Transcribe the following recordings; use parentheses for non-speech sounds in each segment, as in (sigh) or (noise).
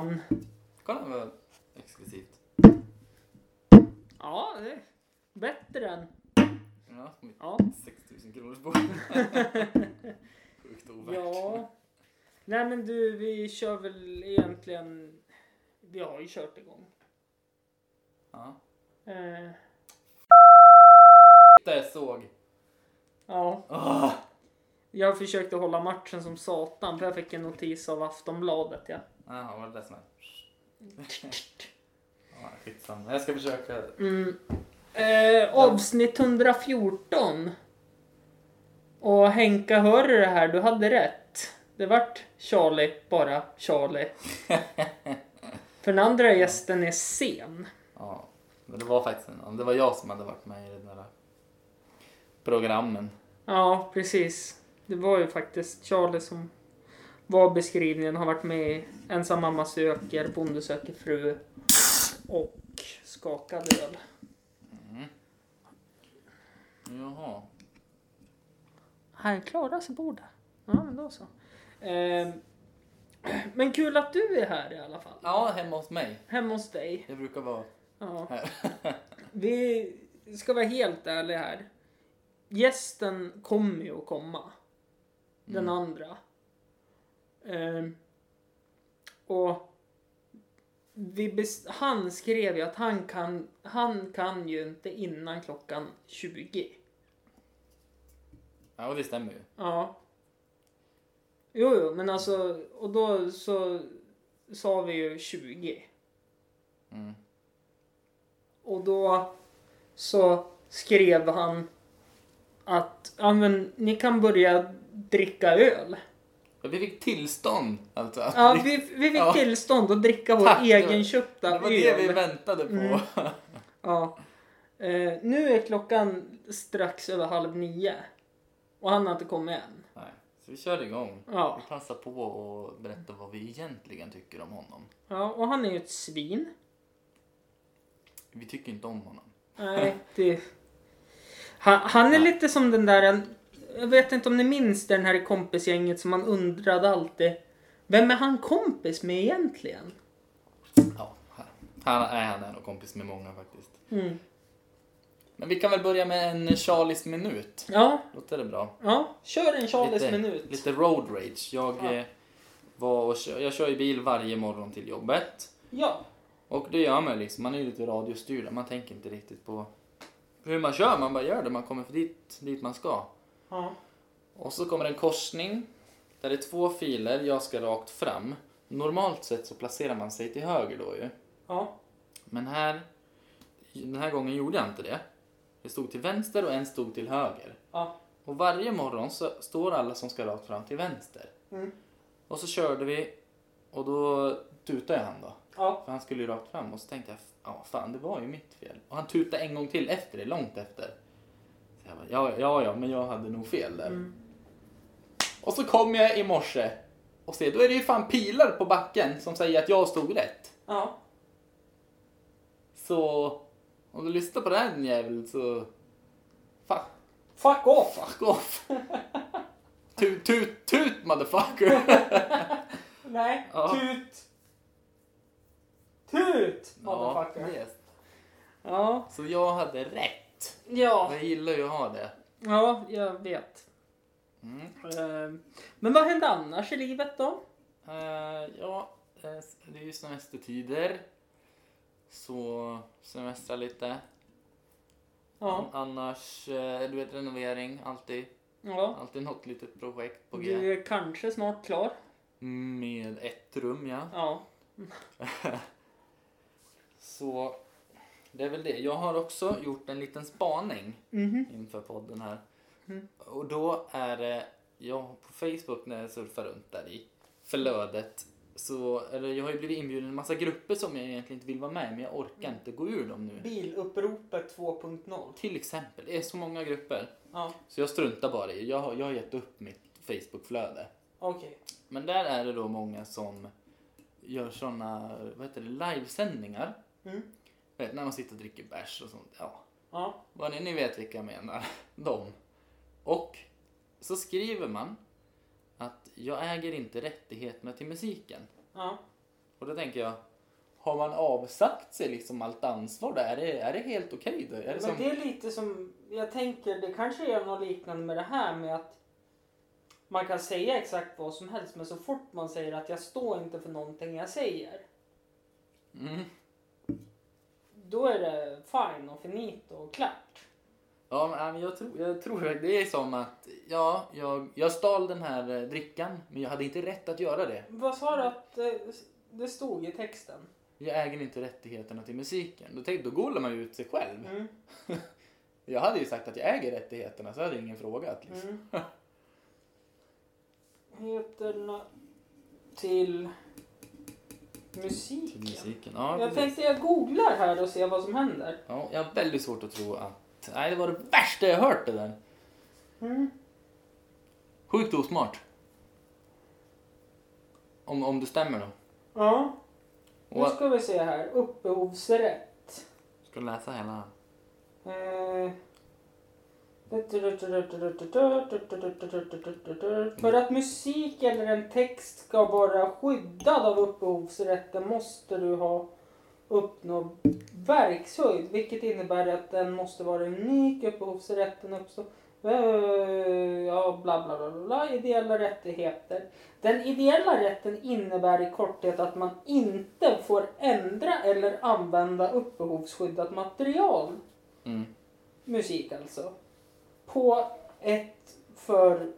kan. Kolla vad exklusivt. Ja, det är bättre än... Ja, mitt Ja. 6000 kronors bord. Sjukt ovärt. Ja. Nej men du, vi kör väl egentligen... Vi har ju kört igång. Ja. Eh, Det jag såg. ja. Åh! Jag försökte hålla matchen som satan för jag fick en notis av Aftonbladet. Ja. Jaha, var det det som är? Ja, skitsamma. Jag ska försöka. Mm. Eh, avsnitt 114. Och Henka, hör du det här? Du hade rätt. Det vart Charlie, bara Charlie. (laughs) För den andra gästen är sen. Ja, men det var faktiskt en, det var jag som hade varit med i den där programmen. Ja, precis. Det var ju faktiskt Charlie som var beskrivningen. Har varit med i Ensam mamma söker, Bonde söker fru och Skakad öl. Jaha. Han klarar sig båda. Ja, men då så. Eh, men kul att du är här i alla fall. Ja, hemma hos mig. Hemma hos dig. Jag brukar vara Ja. här. (laughs) Vi ska vara helt ärliga här. Gästen kommer ju att komma. Den andra. Ehm, och han skrev ju att han kan, han kan ju inte innan klockan 20. Ja, och det stämmer ju. Ja. Jo, jo, men alltså, och då så sa vi ju 20. Mm. Och då så skrev han att ja, men, ni kan börja dricka öl. Ja, Vi fick tillstånd alltså. att Ja, vi, vi fick (laughs) Ja. tillstånd att dricka vår Tack, egenköpta Det var öl. det vi väntade på. Mm. (laughs) Ja. Eh, nu är klockan strax över halv nio. Och han har inte kommit än. Nej, så vi kör igång. Ja. Vi passar på och berätta vad vi egentligen tycker om honom. ja, och han är ju ett svin. Vi tycker inte om honom. Nej, det... Han, han är lite som den där... Jag vet inte om ni minns den här i kompisgänget som man undrade alltid. Vem är han kompis med egentligen? Ja, han är, han är nog kompis med många faktiskt. Mm. Men vi kan väl börja med en Charlies minut. Ja, Låter det bra? ja. Kör en Charlies lite, minut. Lite road rage. Jag, Ja. eh, var och kö- jag kör ju bil varje morgon till jobbet. Ja. Och det gör man liksom. Man är ju lite radiostyrd. Man tänker inte riktigt på hur man kör. Man bara gör det. Man kommer för dit, dit man ska. Ja. Och så kommer en korsning. Där det är två filer. Jag ska rakt fram. Normalt sett så placerar man sig till höger då ju. Ja. Men här, den här gången gjorde jag inte det. Det stod till vänster och en stod till höger. Ja. Och varje morgon så står alla som ska rakt fram till vänster. Mm. Och så körde vi och då tutade jag han då. Ja. För han skulle ju rakt fram och så tänkte jag, ja fan det var ju mitt fel. Och han tutade en gång till efter det, långt efter. Jag bara, ja, ja, ja, men jag hade nog fel där. Mm. Och så kom jag i morse och ser, då är det ju fan pilar på backen som säger att jag stod rätt. Ja. Så om du lyssnar på den jäveln så... Fuck, Fuck off! fuck off. tut, tut, tut motherfucker. (laughs) Nej, Ja. tut! Tut! ja, Motherfucker. yes. Ja. Så jag hade rätt. Ja. Och jag gillar ju att ha det. Ja, jag vet. Mm. Eh, Men vad hände annars i livet då? Eh, ja, eh, det är ju semestertider. Så semestra lite. Ja. Annars, eh, du vet renovering, alltid. ja. Alltid något litet projekt på G. Du är kanske snart klar. Med ett rum, ja. Ja. (laughs) Så det är väl det. Jag har också gjort en liten spaning Mhm. inför podden här. Mm. Och då är det, jag på Facebook när jag surfar runt där i förlödet så, eller jag har ju blivit inbjuden i en massa grupper som jag egentligen inte vill vara med i, men jag orkar inte gå ur dem nu. Biluppropet 2.0. Till exempel, det är så många grupper. Ja, Så jag struntar bara i, jag har, jag har gett upp mitt Facebook-flöde. okej. Men där är det då många som gör såna, vad heter det, livesändningar. Mm. Vet, när man sitter och dricker bärs och sånt. Ja, Ja. vad ni, ni vet vilka jag menar. (laughs) De. Och så skriver man att jag äger inte rättigheterna till musiken. Ja. Och då tänker jag, har man avsagt sig liksom allt ansvar där? Är det, är det helt okej då? Är det Men som... det är lite som, jag tänker, det kanske är något liknande med det här med att man kan säga exakt vad som helst men så fort man säger att jag står inte för någonting jag säger. Mm. Då är det fine och finito och klart. Ja, men jag tror, jag tror att det är som att, ja, jag, jag stal den här eh, drickan, men jag hade inte rätt att göra det. Vad sa du att eh, det stod i texten? Jag äger inte rättigheterna till musiken. Då, tänkte, då golar man ju ut sig själv. Mm. (laughs) Jag hade ju sagt att jag äger rättigheterna, så hade ingen frågat. Liksom. Mm. Heterna till musiken. Till musiken. Ja, Jag precis. tänkte jag googlar här och ser vad som händer. ja, jag har väldigt svårt att tro att... Nej, det var det värsta jag hört det där. Mm. Sjukt osmart. Om, om det stämmer då. Ja, nu ska vi se här. Upphovsrätt. ska läsa hela. Eh. För att musik eller en text ska vara skyddad av upphovsrätten måste du ha uppnått verkshöjd, vilket innebär att den måste vara unik. Upphovsrätten uppstår eh, ja, bla bla bla, bla, ideella rättigheter. Den ideella rätten innebär i korthet att man inte får ändra eller använda upphovsskyddat material Mm. musik alltså. På ett för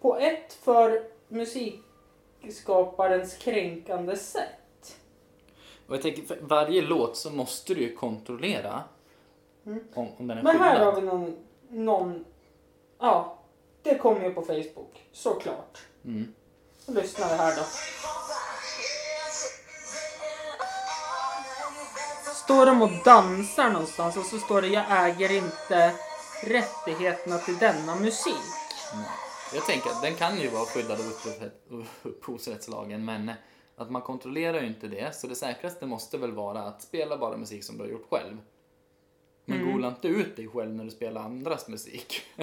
på ett för musikskaparens kränkande sätt. Och jag tänker, för varje låt så måste du ju kontrollera Mm. om, om den är Men här har vi någon, någon ja, det kommer ju på Facebook, såklart. Mm. Lyssna här då. Står de och dansar någonstans och så står det jag äger inte rättigheterna till denna musik. Nej. Jag tänker att den kan ju vara skyddad av upphovsrätt- upphovsrättslagen men att man kontrollerar ju inte det så det säkraste måste väl vara att spela bara musik som du har gjort själv. Men Mm. gola inte ut dig själv när du spelar andras musik. (laughs)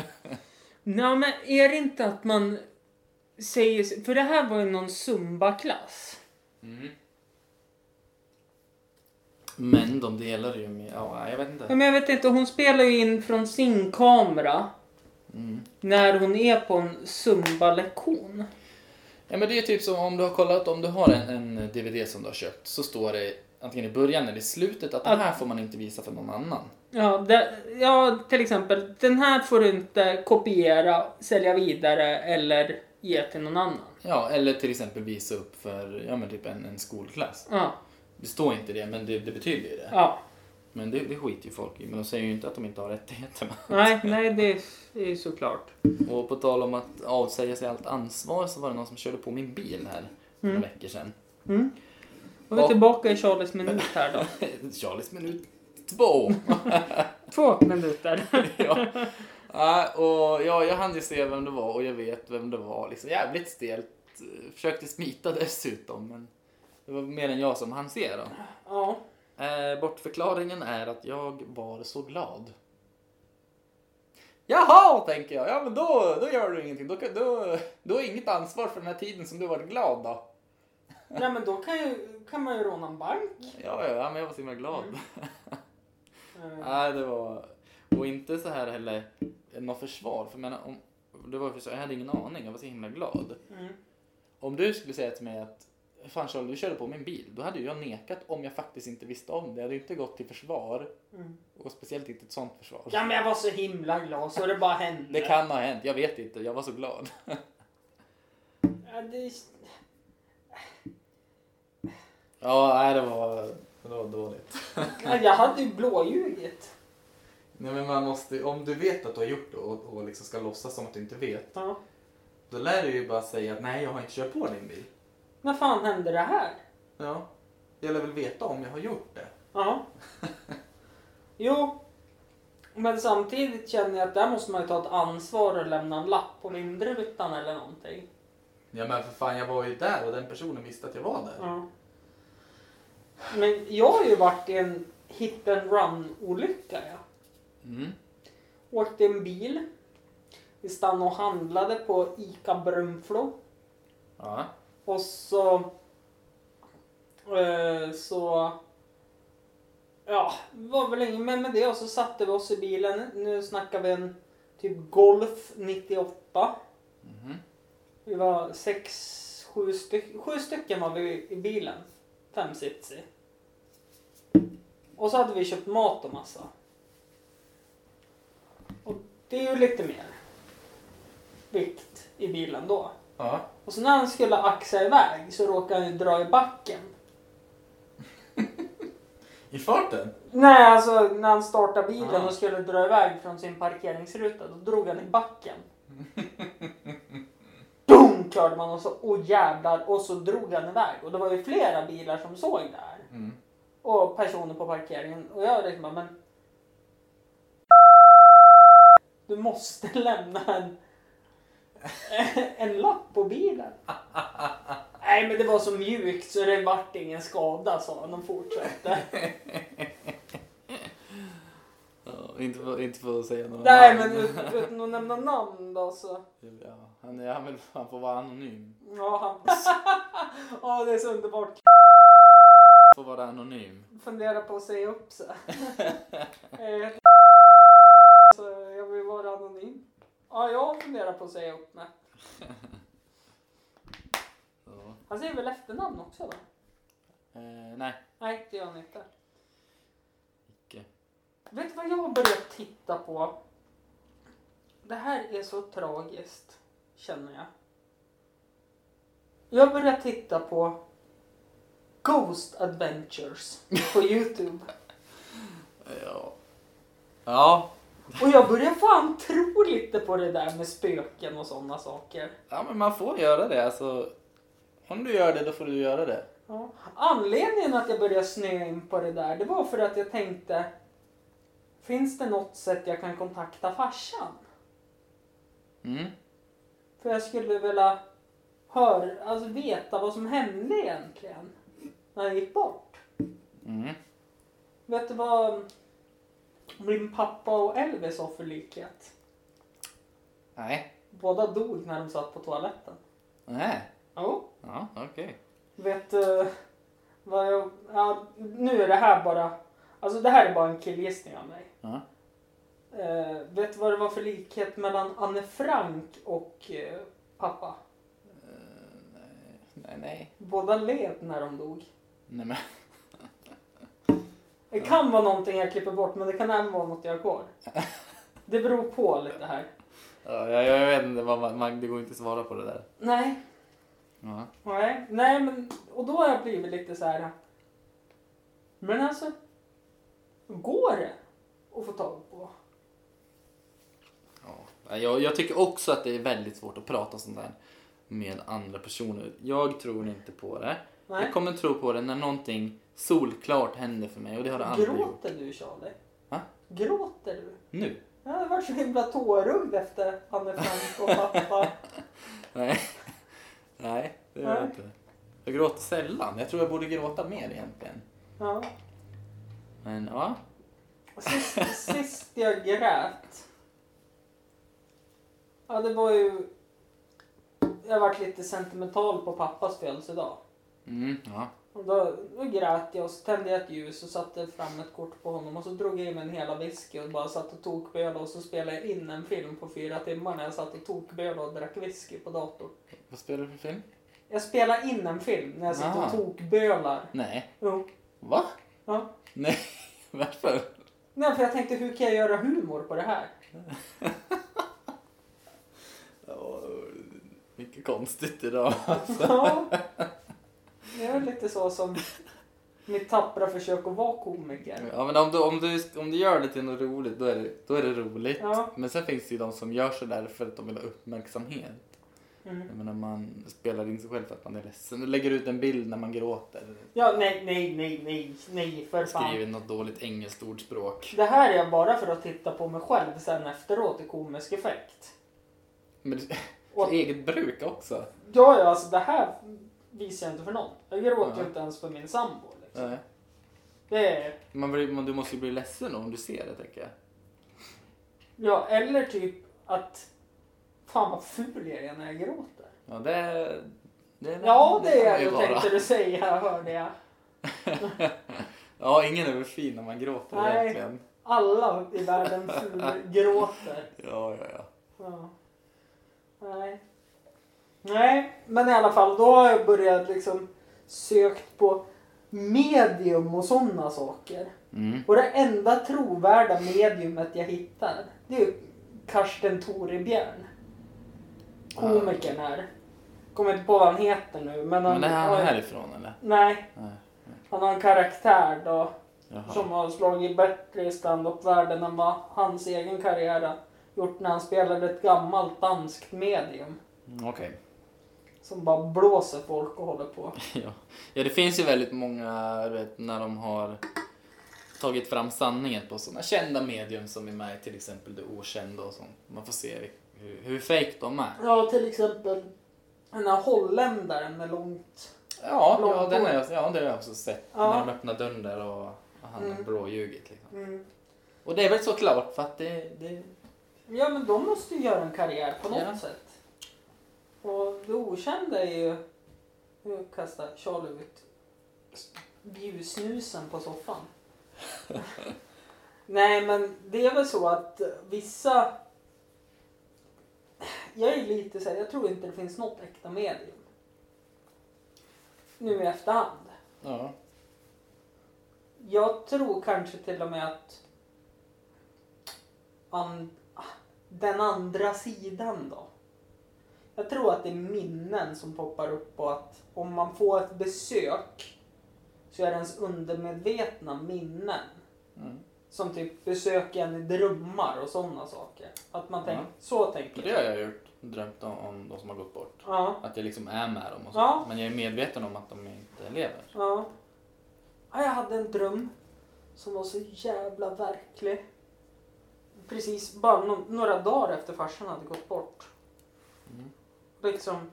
Nej men är det inte att man säger, för det här var ju någon zumba-klass. Mm. Men de delar ju med, ja jag vet inte. Men jag vet inte, hon spelar ju in från sin kamera Mm. när hon är på en zumba-lektion. Ja men det är typ som om du har kollat, om du har en, en DVD som du har köpt så står det antingen i början eller i slutet att det här får man inte visa för någon annan. Ja, det, ja, till exempel, den här får du inte kopiera, sälja vidare eller ge till någon annan. Ja, eller till exempel visa upp för ja, men typ en, en skolklass. Ja, Det står inte det, men det, det betyder ju det. ja. Men det, det skiter ju folk i. Men de säger ju inte att de inte har rättigheterna. Nej, nej, det är ju såklart. Och på tal om att avsäga sig allt ansvar så var det någon som körde på min bil här för några veckor sedan. Mm. Och vi är tillbaka i Charlies minut här då. (laughs) Charlies minut två. (laughs) Två minuter. (laughs) ja. Ja, och ja, jag hann ju se vem det var och jag vet vem det var. Liksom, jävligt stelt. Försökte smita dessutom, men det var mer än jag som hann se då. Ja. Eh, bortförklaringen är att jag var så glad. Jaha, tänker jag. Ja, men då, då gör du ingenting. Då, då, då är inget ansvar för den här tiden som du varit glad då. Nej men då kan, ju, kan man ju råna en bank. Ja, ja, ja men jag var så himla glad. Eh, (laughs) Nej, det var... Och inte så här heller något försvar. För jag menar, om, det var för så, jag hade ingen aning. Jag var så himla glad. Mm. Om du skulle säga till mig att Fan Charlie, du körde på min bil. Då hade ju jag nekat om jag faktiskt inte visste om det. Jag hade ju inte gått till försvar. Mm. Och speciellt inte ett sånt försvar. Ja men jag var så himla glad så det bara hände. Det kan ha hänt, jag vet inte. Jag var så glad. Ja, det, Ja, nej det var, det var dåligt. ja, jag hade ju blåljugit. Nej men man måste, om du vet att du har gjort det och, och liksom ska låtsas som att du inte vet. Ja. Då lär du ju bara säga att nej jag har inte kört på din bil. När fan hände det här? Ja. Jag lär väl veta om jag har gjort det. Ja. (laughs) Jo. Men samtidigt känner jag att där måste man ju ta ett ansvar och lämna en lapp på vindrutan eller någonting. Ja men för fan jag var ju där och den personen visste att jag var där. Ja. Men jag har ju varit i en hit and run olycka. Ja. Mm. Åkte en bil. Vi stannade och handlade på ICA Brunflo. Ja. Och så Eh, så... Ja, var väl inget men med det och så satte vi oss i bilen. Nu snackar vi en typ Golf 98. Mhm. Vi var sex, sju, styck, sju stycken var vi i bilen. Fem sits i. Och så hade vi köpt mat och massa. Och det är ju lite mer vikt i bilen då. Ja. Och så när han skulle axa iväg så råkade han ju dra i backen. (laughs) I farten? Nej, alltså när han startade bilen Ah. och skulle dra iväg från sin parkeringsruta, då drog han i backen. (laughs) Dunk hörde man och så, åh jävlar, och så drog han iväg. Och det var ju flera bilar som såg det här. Mm. Och personer på parkeringen. Och jag liksom bara, men... Du måste (laughs) lämna en, (laughs) en lapp på bilen. (laughs) Nej men det var så mjukt så det vart ingen skada sa han och fortsatte. Ja, inte, för, inte för att säga något Nej namn. men ut- utan att nämna namn då så. Ja, han, är, han, vill, han får vara anonym. Ja han... (laughs) Ja det är så underbart. Får vara anonym. Funderar på att säga upp sig. Eh, så jag vill vara anonym. Ja jag funderar på att säga upp mig. (laughs) Han säger väl efternamn också va? Eh, nej, Nej det gör han inte. icke. Vet du vad jag har börjat titta på? Det här är så tragiskt, känner jag. Jag har börjat titta på Ghost Adventures på (laughs) Youtube. Ja. Ja. Och jag börjar fan tro lite på det där med spöken och sådana saker. ja, men man får göra det. Alltså, om du gör det, då får du göra det. Ja. Anledningen att jag började snöa in på det där, det var för att jag tänkte Finns det något sätt jag kan kontakta farsan? Mm. För jag skulle vilja höra, alltså veta vad som hände egentligen när han gick bort. Mm. Vet du vad min pappa och Elvis har för likhet? Nej. Båda dog när de satt på toaletten. Nej. Jo. Ja, okej. Vet du vad jag... Ja, nu är det här bara... Alltså det här är bara en killgissning av mig. Ja. Eh, vet du vad det var för likhet mellan Anne Frank och eh, pappa? Eh, nej, nej. Båda led när de dog. Nej, men. Det kan vara någonting jag klipper bort men det kan även vara något jag har kvar. Det beror på lite här. Ja, jag, jag vet inte, vad man, det går inte att svara på det där. Nej, Ja. nej, nej men och då har jag blivit lite så här. Men alltså, går det att få tag på? Ja. Jag, jag tycker också att det är väldigt svårt att prata sånt där med andra personer. Jag tror inte på det. Nej. Jag kommer tro på det när någonting solklart händer för mig och det har det aldrig gjort. Gråter du Charlie? Va? Gråter du? Nu? Jag har varit så himla tårögd efter Anne Frank och (laughs) pappa. Nej. Nej, det gör jag Nej. inte. Jag gråter sällan. Jag tror jag borde gråta mer egentligen. Ja. Men ja. Sist, (laughs) sist jag grät. Ja, det var ju... Jag varit lite sentimental på pappas födelsedag. Mm, ja. Och då, då grät jag och så tände jag ett ljus och satte fram ett kort på honom och så drog jag in en hela whisky och bara satt och tokbölade och så spelade jag in en film på fyra timmar när jag satt och tokbölade och drack whisky på datorn. Vad spelar du för film? Jag spelar in en film när jag sitter och Ah. tokbölar. Nej. Jo. Va? Ja. Nej. (laughs) Varför? Nej, för jag tänkte hur kan jag göra humor på det här? (laughs) Ja, mycket konstigt idag. Ja. (laughs) Det är lite så som mitt tappra försök att vara komiker. Ja, men om du, om, du, om du gör det till något roligt, då är det, då är det roligt. Ja. Men sen finns det ju de som gör så där för att de vill ha uppmärksamhet. Mm. Jag menar, man spelar in sig själv för att man är ledsen. Du lägger ut en bild när man gråter. Ja, nej, nej, nej, nej, nej, för fan. Skriver något dåligt engelskt ordspråk. Det här är bara för att titta på mig själv sen efteråt i komisk effekt. Men det- Och- för (laughs) eget bruk också. Ja, ja, alltså det här visar jag inte för någon. Jag gråter ju inte ens för min sambo. Liksom. Nej. Det är, Man blir, man, du måste ju bli ledsen om du ser det, tänker jag. ja, eller typ att fan vad ful jag är när jag gråter. Ja, det... det Ja, det man är det vara. tänkte du säga, hörde jag. (laughs) Ja, ingen är väl fin när man gråter Nej. egentligen. Alla i världen (laughs) gråter. Ja, ja, ja. Ja. Nej. Nej, men i alla fall då har jag börjat liksom sökt på medium och sådana saker. Mm. Och det enda trovärda mediumet jag hittar det är ju Karsten Torebjörn. Komikern här. Kommer inte på vad han heter nu men han, Men är han har- härifrån eller? Nej, Nej. han har en karaktär då Jaha. som har slagit bättre i standup-världen än vad hans egen karriär har gjort när han spelade ett gammalt danskt medium. Mm, Okej. Som bara blåser folk och håller på. (laughs) Ja. ja, det finns ju väldigt många, du vet, när de har tagit fram sanningen på sådana kända medium som är med till exempel Det Okända och sånt. Man får se hur, hur fake de är. Ja, till exempel den här holländaren med långt... Ja, Långt ja, den är, ja det har jag också sett. Ja. När de öppnar dörren där och han har Mm. blåljugit. Liksom. Mm. Och det är väl såklart för att det, det... Ja, men de måste ju göra en karriär på något Ja. sätt. Och det okända är ju... Nu kastar Charlie ut bjusnusen på soffan. (laughs) Nej, men det är väl så att vissa... Jag är lite så här, jag tror inte det finns något äkta medium. Nu i efterhand. Ja. Jag tror kanske till och med att an, den andra sidan då. Jag tror att det är minnen som poppar upp och att om man får ett besök så är det ens undermedvetna minnen. Mm. Som typ besöker en i drömmar och sådana saker. Att man tänker, Ja. så tänker Det har jag gjort. Drömt om, om de som har gått bort. Ja, Att jag liksom är med dem och så. Ja. Men jag är medveten om att de inte lever. ja. ja. Jag hade en dröm som var så jävla verklig. Precis bara no några dagar efter farsan hade gått bort. Liksom.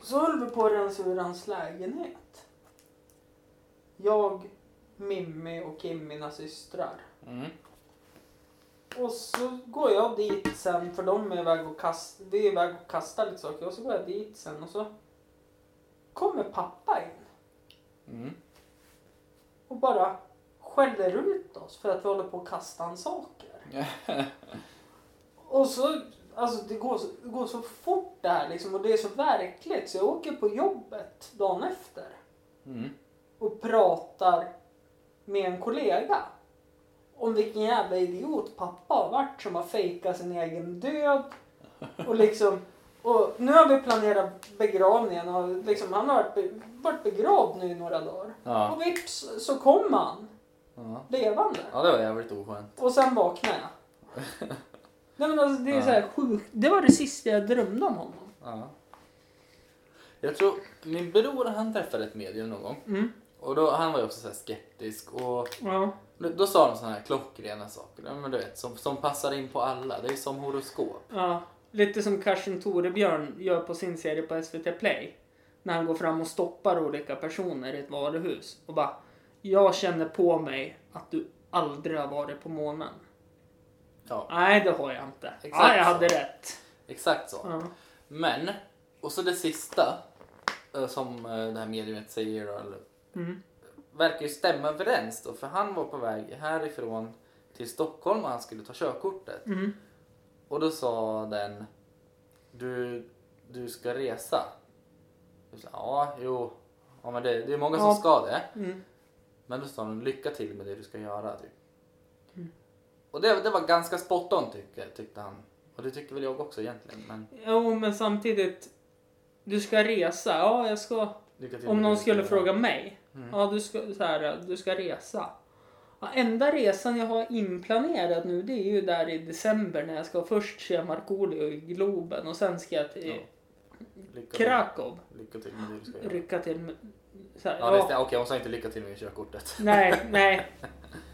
Så höll vi på att rensa ur hans lägenhet. Jag, Mimmi och Kim, mina systrar. Mm. Och så går jag dit sen för de är iväg och kastar, vi är iväg och kastar lite saker och så går jag dit sen och så kommer pappa in Mm. och bara skäller ut oss för att vi håller på att kasta hans saker. (laughs) Och så, alltså det går så, det går så fort det här liksom och det är så verkligt så jag åker på jobbet dagen efter Mm. och pratar med en kollega om vilken jävla idiot pappa har varit som har fejkat sin egen död och liksom och nu har vi planerat begravningen och liksom han har varit, be, varit begravd nu i några dagar. Ja. Och vips så kom han Ja. levande. ja, det var jävligt oskönt. Och sen vaknade jag. (laughs) Nej men alltså det är Ja. så här sjukt. Det var det sista jag drömde om honom. Ja. Jag tror, min bror han träffade ett medium någon gång. Mm. Och då, han var ju också så här skeptisk och Ja. då, sa de såna här klockrena saker. Ja, men du vet, som, som passar in på alla. Det är som horoskop. ja. Lite som Karsten Torebjörn gör på sin serie på SVT Play. När han går fram och stoppar olika personer i ett varuhus och bara Jag känner på mig att du aldrig har varit på månen. Ja, Nej, det har jag inte. Exakt ja, jag så. hade rätt. exakt så. Ja. Men, och så det sista eh, som eh, det här mediumet säger då, eller, Mm. verkar ju stämma överens då. För han var på väg härifrån till Stockholm och han skulle ta körkortet. Mm. Och då sa den, du, du ska resa. Sa, ja, jo, ja, men det, det är många som Ja. ska det. Mm. Men då sa de, lycka till med det du ska göra. Typ. Och det, det var ganska spot on tyckte, tyckte han. Och det tycker väl jag också egentligen. Men Jo, men samtidigt. Du ska resa. Ja, jag ska. lycka till Om någon skulle fråga mig. Mm. Ja, du ska, så här, du ska resa. Ja, enda resan jag har inplanerad nu det är ju där i december när jag ska först se Markoolio i Globen och sen ska jag till Ja. Lycka till, Krakow. lycka till med det du ska göra. Rycka till med, så här, Ja, ja. Okej, hon sa inte lycka till med körkortet. Nej, nej. (laughs)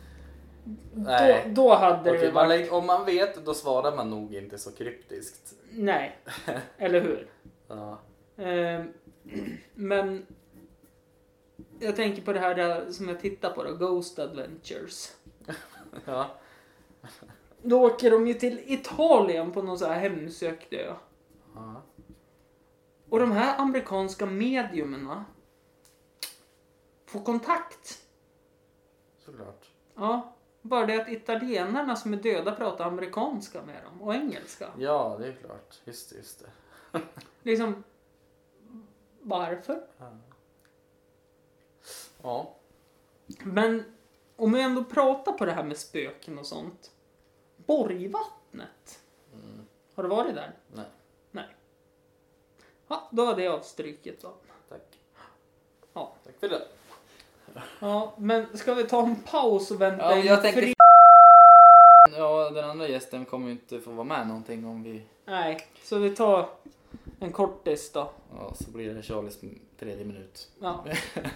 Nej. Då, då hade Okej, det man, varit... om man vet, då svarar man nog inte så kryptiskt. Nej, (laughs) eller hur? Ja. Ehm, men jag tänker på det här där som jag tittar på då, Ghost Adventures. (laughs) ja. Då åker de ju till Italien på någon så här hemsökt ö. ja. Och de här amerikanska mediumerna få kontakt. Såklart. Ja, bara det att italienarna som är döda pratar amerikanska med dem och engelska. Ja, det är klart. Just det, just det. Liksom, varför? Ja. Men om vi ändå pratar på det här med spöken och sånt. Borgvattnet. Har du varit där? Nej, Nej. Ja, då var det avstryket då. tack. Ja. Tack för det. Ja, men ska vi ta en paus och vänta Ja, in jag tänkte- Ja, den andra gästen kommer ju inte få vara med någonting om vi... Nej, så vi tar en kortis då. Ja, så blir det Charlies tredje minut. Ja. (laughs)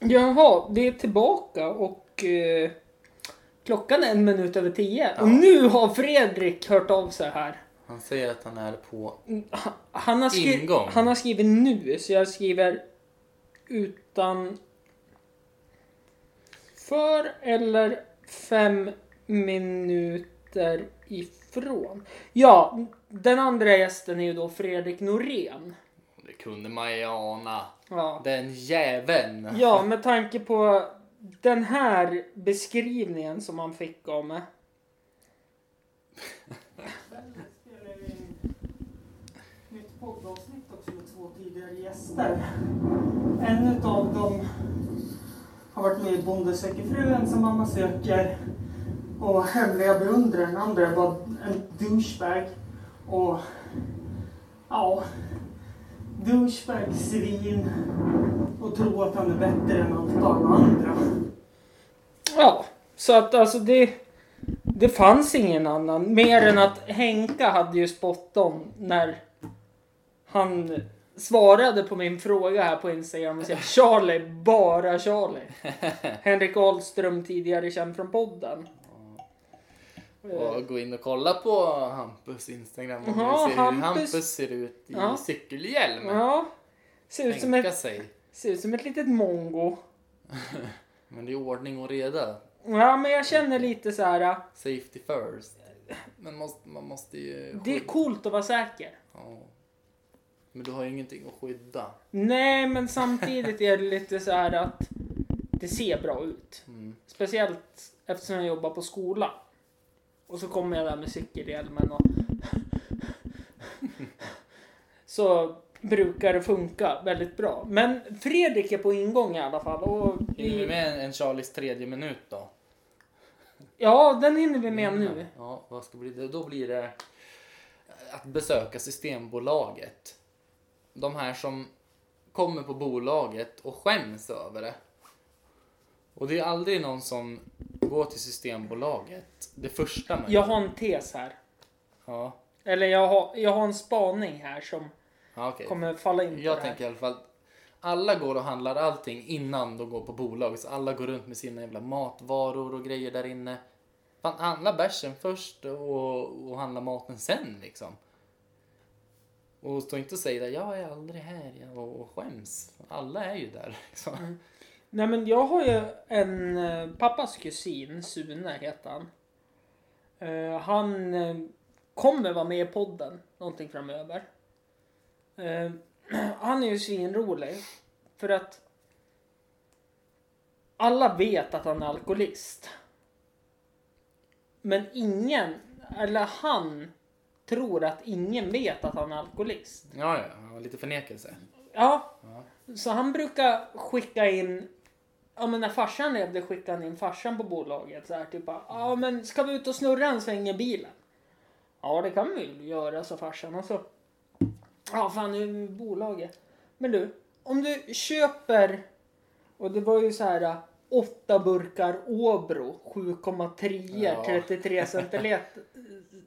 Jaha, vi är tillbaka och eh, klockan är en minut över tio. Och Ja. nu har Fredrik hört av sig här. Han säger att han är på... Ha- Han har, skri- Ingång. han har skrivit nu, så jag skriver utan för eller fem minuter ifrån. Ja, den andra gästen är ju då Fredrik Norén. Det kunde man ju ana. Ja. Den jäveln. ja, med tanke på den här beskrivningen som han fick av (laughs) mig. Nytt poddavsnitt också med två tidigare gäster. En utav dem har varit med i Bonde söker fru, ensam mamma söker och Hemliga beundrare, Den andra var en douchebag. Och ja, douchebag, svin och tro att han är bättre än allt alla andra. Ja, så att alltså det, det fanns ingen annan. Mer än att Henka hade ju spot on när han svarade på min fråga här på Instagram och sa Charlie, bara Charlie. (laughs) Henrik Ahlström, tidigare känd från podden. Och gå in och kolla på Hampus Instagram om Ja, ser hur Hampus- Hampus ser ut i Ja. cykelhjälm. Ja, ser ut, som Tänka ett, sig. ser ut som ett litet mongo. (laughs) Men det är ordning och reda. Ja, men jag känner lite så här. Safety first. Men måste, man måste ju... Det är coolt att vara säker. Ja. Men du har ju ingenting att skydda. Nej, men samtidigt är det lite så här att det ser bra ut. Mm. Speciellt eftersom jag jobbar på skola. Och så kommer jag där med cykelhjälmen och... (laughs) så brukar det funka väldigt bra. Men Fredrik är på ingång i alla fall. Och Hinner vi vi... med en, en Charlies tredje minut då? Ja, den hinner vi med nu. Ja, vad ska bli det? Då blir det att besöka Systembolaget. De här som kommer på bolaget och skäms över det. Och det är aldrig någon som går till Systembolaget det första man Jag har en tes här. Ja, Eller jag har, jag har en spaning här som ja okej. kommer falla in på Jag det här. tänker i alla fall alla går och handlar allting innan de går på bolag. Så alla går runt med sina jävla matvaror och grejer där inne. Fan, handla bärsen först och, och handla maten sen liksom. Och stå inte och säga jag är aldrig här jag, och, och skäms. Alla är ju där liksom. Mm. Nej men jag har ju en eh, pappas kusin, Sune heter han. Uh, han eh, kommer vara med i podden någonting framöver. Uh, (clears throat) han är ju svinrolig. För att alla vet att han är alkoholist. Men ingen, eller han, tror att ingen vet att han är alkoholist. Ja, ja, lite förnekelse. Ja, Ja. så han brukar skicka in, ja men när farsan levde skickade han in farsan på bolaget så här typ ja men ska vi ut och snurra en sväng i bilen? Ja det kan vi ju göra sa farsan och så, ja fan det är bolaget. Men du, om du köper, och det var ju så här åtta burkar Åbro 7,3 Ja. 33 centiliter,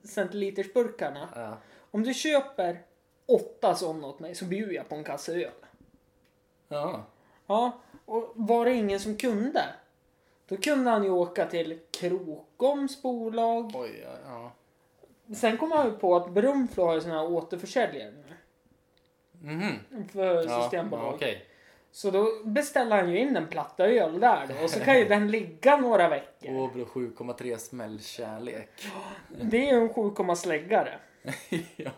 centiliters burkarna. Ja. Om du köper åtta sådana åt mig så bjuder jag på en kasse öl. ja. Ja, och var det ingen som kunde? Då kunde han ju åka till Krokoms bolag. Oj, ja. Sen kom han ju på att Brunflo har ju såna här återförsäljare nu. Mhm. För Ja, systembolag. ja, okej. Så då beställer han ju in en platta öl där då. Och så kan ju den ligga några veckor. Åbro 7,3 smällkärlek. Det är ju en 7, släggare. (laughs) ja.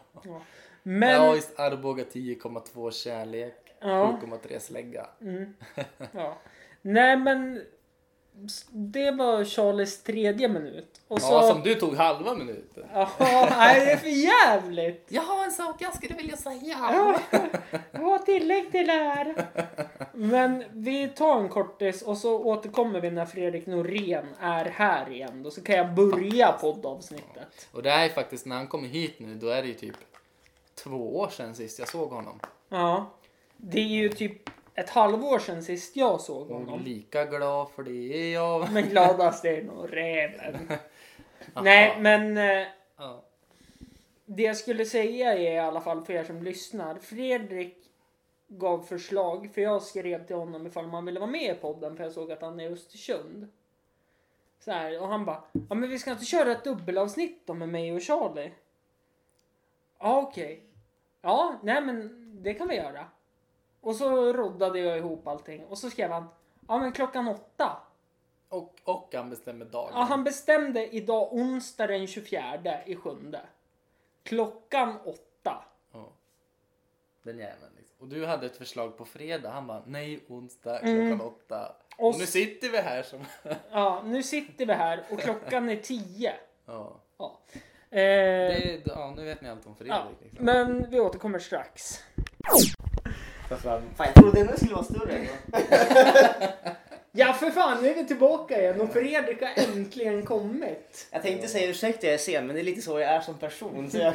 Men... Ja, just Arboga 10,2 kärlek. Ja. 7,3 slägga. Mm. (laughs) Ja. Nej men det var Charlies tredje minut. Och så... Ja, som du tog halva minuten. Jaha, nej det är för jävligt. Jag har en sak jag skulle vilja säga. Ja, jag har tillägg till det här. Men vi tar en kortis och så återkommer vi när Fredrik Norén är här igen. Då så kan jag börja poddavsnittet. Och det här är faktiskt, när han kommer hit nu, då är det ju typ två år sedan sist jag såg honom. Ja. Det är ju typ ett halvår sedan sist jag såg Och honom. lika glad för det är jag. Men gladast är nog räven. (laughs) Nej men eh, Ja. det jag skulle säga är i alla fall för er som lyssnar. Fredrik gav förslag för jag skrev till honom ifall man ville vara med i podden för jag såg att han är i Östersund. Så här, och han bara, ja men vi ska inte köra ett dubbelavsnitt då med mig och Charlie? Ja okej. Ja, nej men det kan vi göra. Och så roddade jag ihop allting och så skrev han, ja men klockan åtta. Och, och han bestämmer dagen. Ja, han bestämde idag onsdag den 24 i sjunde. Klockan åtta. Ja. Den jäveln liksom. Och du hade ett förslag på fredag. Han bara, nej onsdag Mm. klockan åtta. Och Och nu sitter vi här som... (laughs) Ja, nu sitter vi här och klockan är tio. ja. Ja. Eh, Det, ja, nu vet ni allt om Fredrik. ja, Liksom. men vi återkommer strax. Fan, jag trodde den skulle vara större. ändå. (laughs) Ja, för fan, nu är vi tillbaka igen och Fredrik har äntligen kommit. Jag tänkte säga ursäkta jag är sen, men det är lite så jag är som person. Så jag,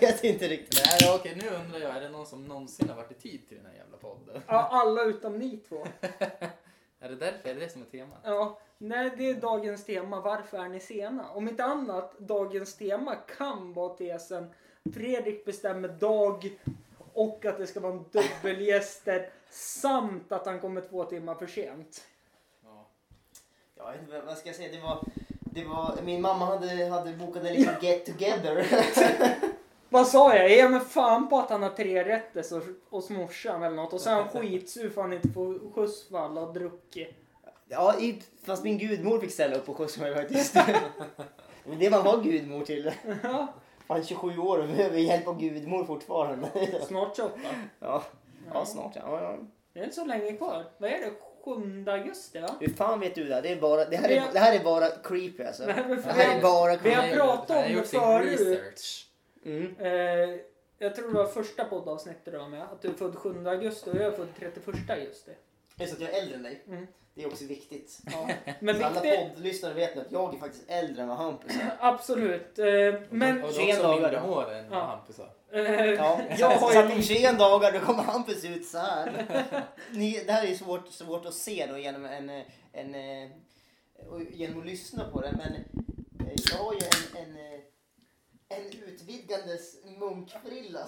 vet inte riktigt. Nej, ja, okej, nu undrar jag, är det någon som någonsin har varit i tid till den här jävla podden? Ja, alla utom ni två. (laughs) Är det därför? Är det det som är temat? Ja, nej, det är dagens tema. Varför är ni sena? Om inte annat, dagens tema kan vara tesen Fredrik bestämmer dag och att det ska vara en dubbelgäster samt att han kommer två timmar för sent. Ja. Inte, vad ska jag säga? Det var, det var, min mamma hade, hade bokat en liten get together. (laughs) Vad sa jag? Ge mig fan på att han har tre rätter så, hos morsan eller något och han skitsur för att han inte får skjuts för alla har druckit. Ja, fast min gudmor fick ställa upp och skjutsa mig faktiskt. (laughs) Men det man har gudmor till. Ja, Fan 27 år och behöver hjälp av gudmor fortfarande. (laughs) snart 28. Ja, ja snart ja. ja. Det är inte så länge kvar. Vad är det? 7 augusti va? Hur fan vet du det? Det, är bara, det, här, är, har- det här är bara creepy alltså. Nej, Det här vi är bara vi har creepy. pratat om Han det sin förut. research. Mm. Eh, jag tror det var första poddavsnittet du var med. Att du är född 7 augusti och jag är född 31 augusti. Det är så att jag är äldre än dig. Mm. Det är också viktigt. Ja. (laughs) Men Så alla viktigt, poddlyssnare vet nu att jag är faktiskt äldre än vad Hampus är. absolut. Eh, men Och du har 21 också dagar mindre då. hår än vad Ja. Hampus har. eh, Ja, (laughs) jag har ju om 21 dagar då kommer Hampus ut så här. (laughs) Ni, det här är ju svårt, svårt att se då genom en, eh, en, eh, genom att lyssna på det men eh, jag har ju en, en, eh, en utvidgandes munkfrilla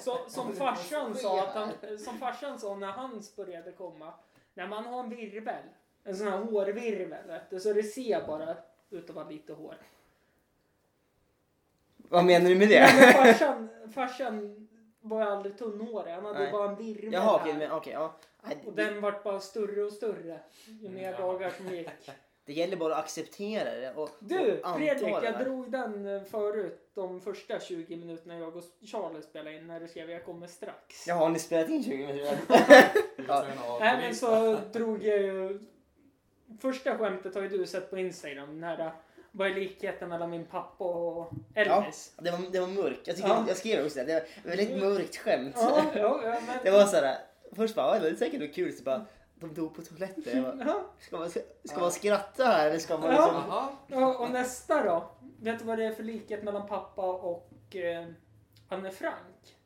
som, som farsan sa att han, som farsan sa när hans började komma. När man har en virvel, en sån här hårvirvel, vet du, så det ser bara ut att vara lite hår. Vad menar du med Nej, det? men (laughs) farsan, farsan var ju aldrig tunnhårig, han hade Nej. bara en virvel Jaha okej, här. men okej ja. Nej, Och den vart bara större och större ju mer Ja. dagar som gick. (laughs) det gäller bara att acceptera det och, Du och Fredrik, det. jag drog den eh, förut de första 20 minuterna jag och Charlie spelade in när du skrev jag kommer strax. Jaha, har ni spelat in 20 minuter? (laughs) Ja. Nej men så drog jag ju... Första skämtet har ju du sett på Instagram. Den här, vad är likheten mellan min pappa och Elvis? Det var, det var mörkt. Jag, tycker, Ja. jag skrev också det. Det var ett väldigt mörkt skämt. Ja, ja, ja, men... (laughs) Det var såhär, först bara, "Ja, det är säkert något kul, så bara, de dog på toaletten. Jag bara, ska, man, ska, ska man skratta här eller ska man Ja. liksom... Jaha. ja, och nästa då? Vet du vad det är för likhet mellan pappa och eh, Anne Frank?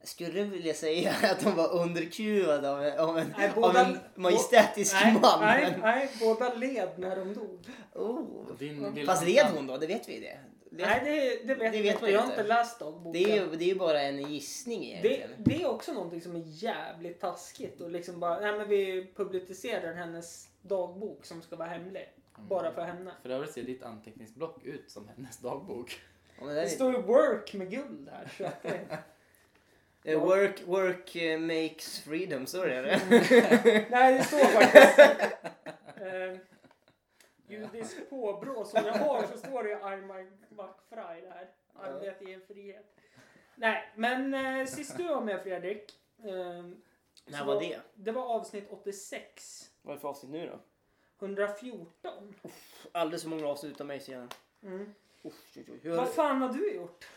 Jag skulle vilja säga (laughs) att de var underkuvade av, en- av, en, Nej, av båda- en majestätisk nej, man. nej, men- nej, båda led när de dog. Oh. Din vill Fast red hon då? Det vet vi ju det. Det, Nej, det, det vet Det jag vet inte. man Jag har inte. inte läst dagboken. det, är ju, det är ju bara en gissning Det, egentligen. det är också någonting som är jävligt taskigt och liksom bara, nej men vi publicerar hennes dagbok som ska vara hemlig. Bara för henne. För övrigt ser ditt anteckningsblock ut som hennes dagbok. Ja, men det Det där står ju work med guld här. Så att det, (laughs) är, eh, work, work eh, makes freedom, så är det. (laughs) nej, det står faktiskt. (laughs) Eh, Judisk påbrå som jag har så står det ju I'm McFry där. Arbete ger frihet. Nej, men eh, sist du var med Fredrik. Eh, När var det? Det var avsnitt 86. Vad är det för avsnitt nu då? 114. Alldeles för många avsnitt utan mig ser jag. Mm. Uff, oj, oj. Hur, Vad fan har du gjort?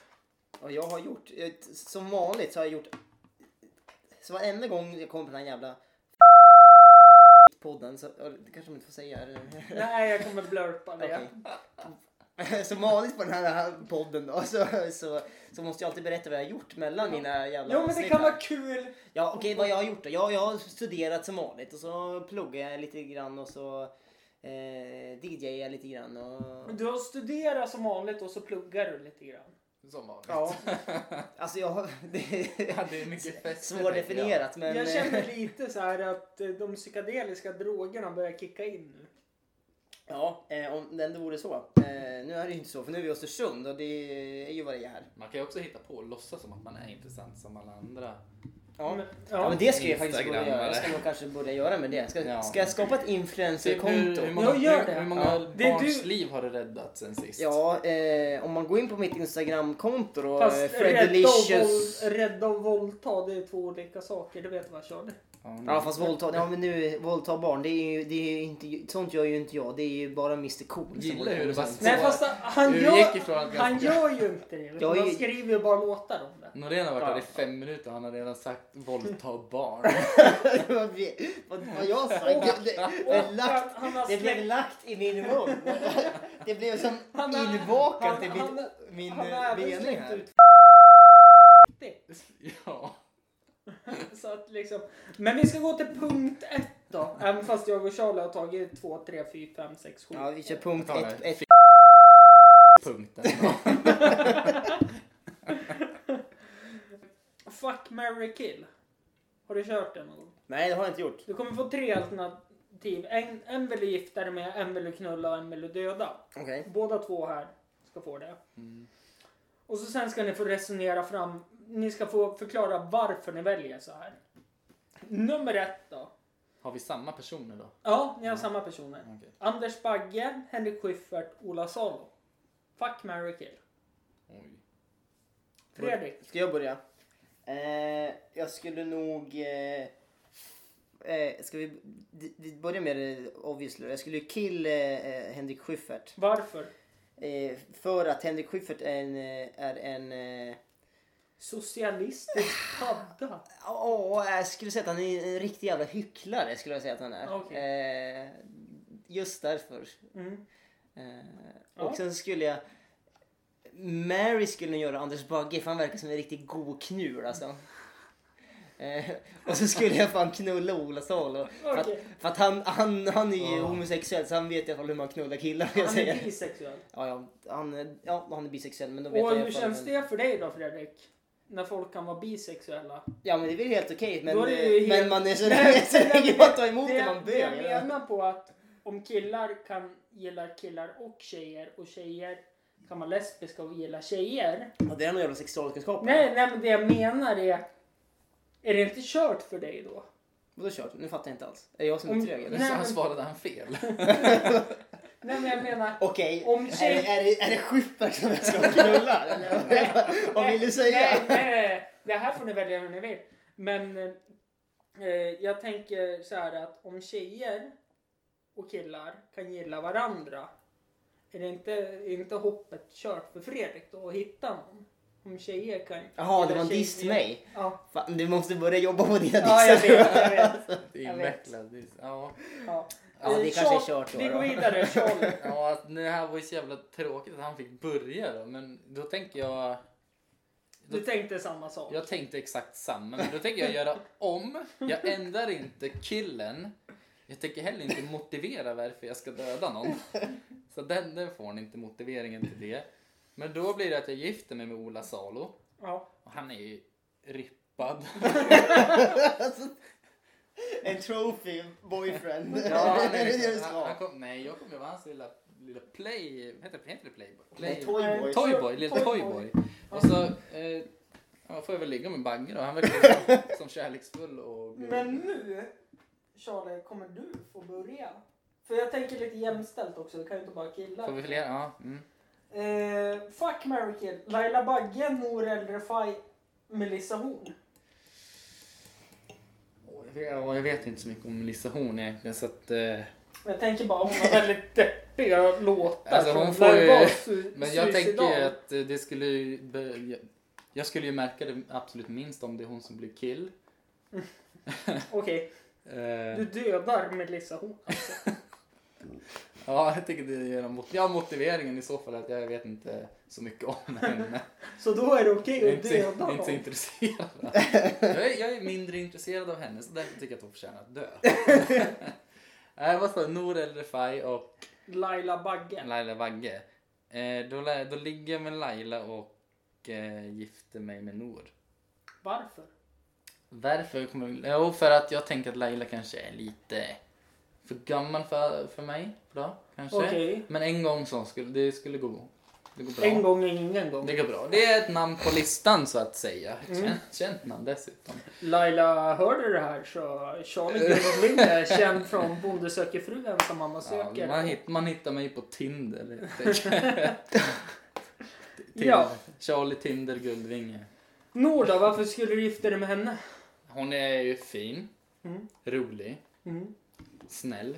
vad jag har gjort? eh, Som vanligt så har jag gjort... Så varenda gång jag kommer på den här jävla podden så... ja, Det kanske man inte får säga. Nej, jag kommer blurpa det. Okej. (laughs) Som vanligt på den här podden då så, så, så måste jag alltid berätta vad jag har gjort mellan mina jävla Jo, men det kan vara kul. Ja okej vad jag har gjort då? Ja, jag har studerat som vanligt och så pluggar jag lite grann och så eh, DJar jag lite grann och... Du har studerat som vanligt och så pluggar du lite grann. Som vanligt. Ja. (laughs) Alltså jag har... (laughs) Det Ja, det är mycket fester, svårdefinierat men... Jag känner lite så här att eh, de psykedeliska drogerna börjar kicka in nu. Ja, eh, om det ändå vore så. Eh, nu är det ju inte så för nu är vi i Östersund och det är ju vad det är här. Man kan ju också hitta på och låtsas som att man är intressant som alla andra. Ja. Men, Ja men det ska jag faktiskt börja göra. Jag ska nog kanske börja göra med det. Ska, Ja. ska jag skapa ett Hur, influencerkonto? hur många, Jag gör det. hur, hur många Ja. Barns du- liv har du räddat sen sist? Ja, eh, om man går in på mitt Instagramkonto då, Fast eh, rädda och, Freddelicious... våld, rädda och våldta, det är två olika saker. Det vet du vad Charlie? Ja, Ja fast våldta, ja men nu våldta barn, det är ju, det är ju inte, sånt gör ju inte jag. Det är ju bara Mr Cool Gillar hur det bara. Nej fast han du gör, han gör ju inte det. Jag Han skriver ju bara låtar om. Norén har varit Ja. i fem minuter och han har redan sagt våldta (laughs) barn. vad, vad, jag sa, det, det, det, lagt, det blev lagt i min mun. (laughs) Det blev som inbakat han- i min, min mening här. ja. (laughs) Så att liksom, men vi ska gå till punkt ett då. Även fast jag och Charlie har tagit två, tre, fyra, fem, sex, sju. Ja, vi kör punkt ett, ett. Punkten. Fuck, marry, kill. Har du kört den någon gång? Nej, det har jag inte gjort. Du kommer få tre alternativ. En, en vill du gifta dig med, en vill du knulla och en vill du döda. Okej. Båda två här ska få det. Mm. Och så sen ska ni få resonera fram. Ni ska få förklara varför ni väljer så här. Nummer ett då. Har vi samma personer då? Ja, ni har samma personer. Okej. Anders Bagge, Henrik Schyffert, Ola Salo. Fuck, marry, kill. Oj. Fredrik. Ska jag börja? Eh, jag skulle nog... Eh, eh, ska vi, vi börja med det obviously. Jag skulle kill eh, eh, Henrik Schyffert. Varför? För att Henrik Schyffert är en... Är en Socialistisk (sighs) padda. Åh, jag skulle säga att han är en riktig jävla hycklare. Skulle jag säga att han är. Eh, just därför. Mm. Eh, Ja. Och sen skulle jag... Mary skulle göra Anders Bagge för han verkar som en riktigt god knul alltså. Eh, och så skulle jag fan knulla Ola Salo. För att, för att han, han, han är ju homosexuell så han vet i alla fall hur man knullar killar. Jag Han är bisexuell. Ja, ja, han, är- ja, han är bisexuell men då vet Och jag i hur alla fall- känns det för dig då Fredrik? När folk kan vara bisexuella. Ja men det är väl helt okej men, Då är det ju eh, men helt- man är så Nej, så länge man tar emot det, det, man det jag menar på att om killar kan gilla killar och tjejer och tjejer kan vara lesbiska och gilla tjejer. Ja, det är nog jävla sexualkunskap. Nej, nej men det jag menar är är det inte kört för dig då? Vadå kört? Nu fattar jag inte alls. Är jag som är Om- trög eller? Nej, men- svarade han fel. (laughs) Nej men jag menar Okej, Om är, tjej- det, är, det, är det Schyffert som jag ska knulla? (laughs) eller? Vad vill du säga? Nej, nej, nej. Det här får ni välja hur ni vill. Men eh, jag tänker så här att om tjejer och killar kan gilla varandra. Är det inte, är inte hoppet kört för Fredrik då att hitta någon? Om tjejer kan Jaha, det var en diss till mig. Ja, Fan, du måste börja jobba på dina ja jag dissar. vet. Jag vet. (laughs) Det är Jag vet. Det är- Ja. Ja. Ja, det Eh, kanske är Charles- kört då. Vi då. går vidare. Charlie. (laughs) Ja, att det här var ju så jävla tråkigt att han fick börja då. Men då tänker jag... Du tänkte samma sak. Jag tänkte exakt samma, men då tänker jag göra om. Jag ändrar inte killen. Jag tänker heller inte motivera varför jag ska döda någon. Så den, den får ni inte motiveringen till det. Men då blir det att jag gifter mig med Ola Salo. Ja. Och han är ju rippad. (laughs) En trophy boyfriend. (laughs) Ja, han är ska han, han ha? kom, nej, jag kommer vara hans lilla, lilla play... Heter, heter det playboy? Play, toyboy. Toyboy, lilla Toyboy. Toyboy. Och så eh, ja, får jag väl ligga med Bagge då. Han verkar som, som kärleksfull och... Men nu, Charlie, kommer du få börja. För jag tänker lite jämställt också, det kan ju inte bara killar. Får vi fler? Ja. Mm. Eh, fuck, marry, kill. Laila Bagge, Nour El Refai, Melissa Horn. Jag, jag vet inte så mycket om Melissa Horn egentligen så att... Eh, Jag tänker bara hon har (laughs) väldigt deppiga låtar. Alltså, hon får ju- men jag tänker ju att det skulle ju... jag- skulle ju märka det absolut minst om det är hon som blir kill. (laughs) Okej, Eh, du dödar Melissa Horn alltså. (laughs) Ja, jag tycker det ger en mot- ja, motiveringen i så fall att jag vet inte så mycket om henne. (laughs) Så då är det okej Jag är att döda så- inte så intresserad. (laughs) Jag är, jag är mindre intresserad av henne så därför tycker jag att hon förtjänar att dö. Nej, vad det? Nour El Refai och Laila Bagge. Laila Bagge. Eh, då, då ligger jag med Laila och eh, gifter mig med Nour. Varför? Varför? kommer- Jo, för att jag tänker att Laila kanske är lite för gammal för, för mig. Då, kanske. Okej. Men en gång så skulle det skulle gå, det går bra. En gång är ingen gång. Det går bra. Det är ett namn på listan så att säga. Ett Mm. känt, känt namn dessutom. Laila, hör du det här så Charlie Gunnarblind är känd från Bonde söker fru, ensam mamma Ja, söker. man, hitt, man hittar mig på Tinder. helt enkelt. (laughs) Till Ja. Charlie Tinder Guldvinge. Nor då, varför skulle du gifta dig med henne? Hon är ju fin, Mm. rolig, Mm. snäll,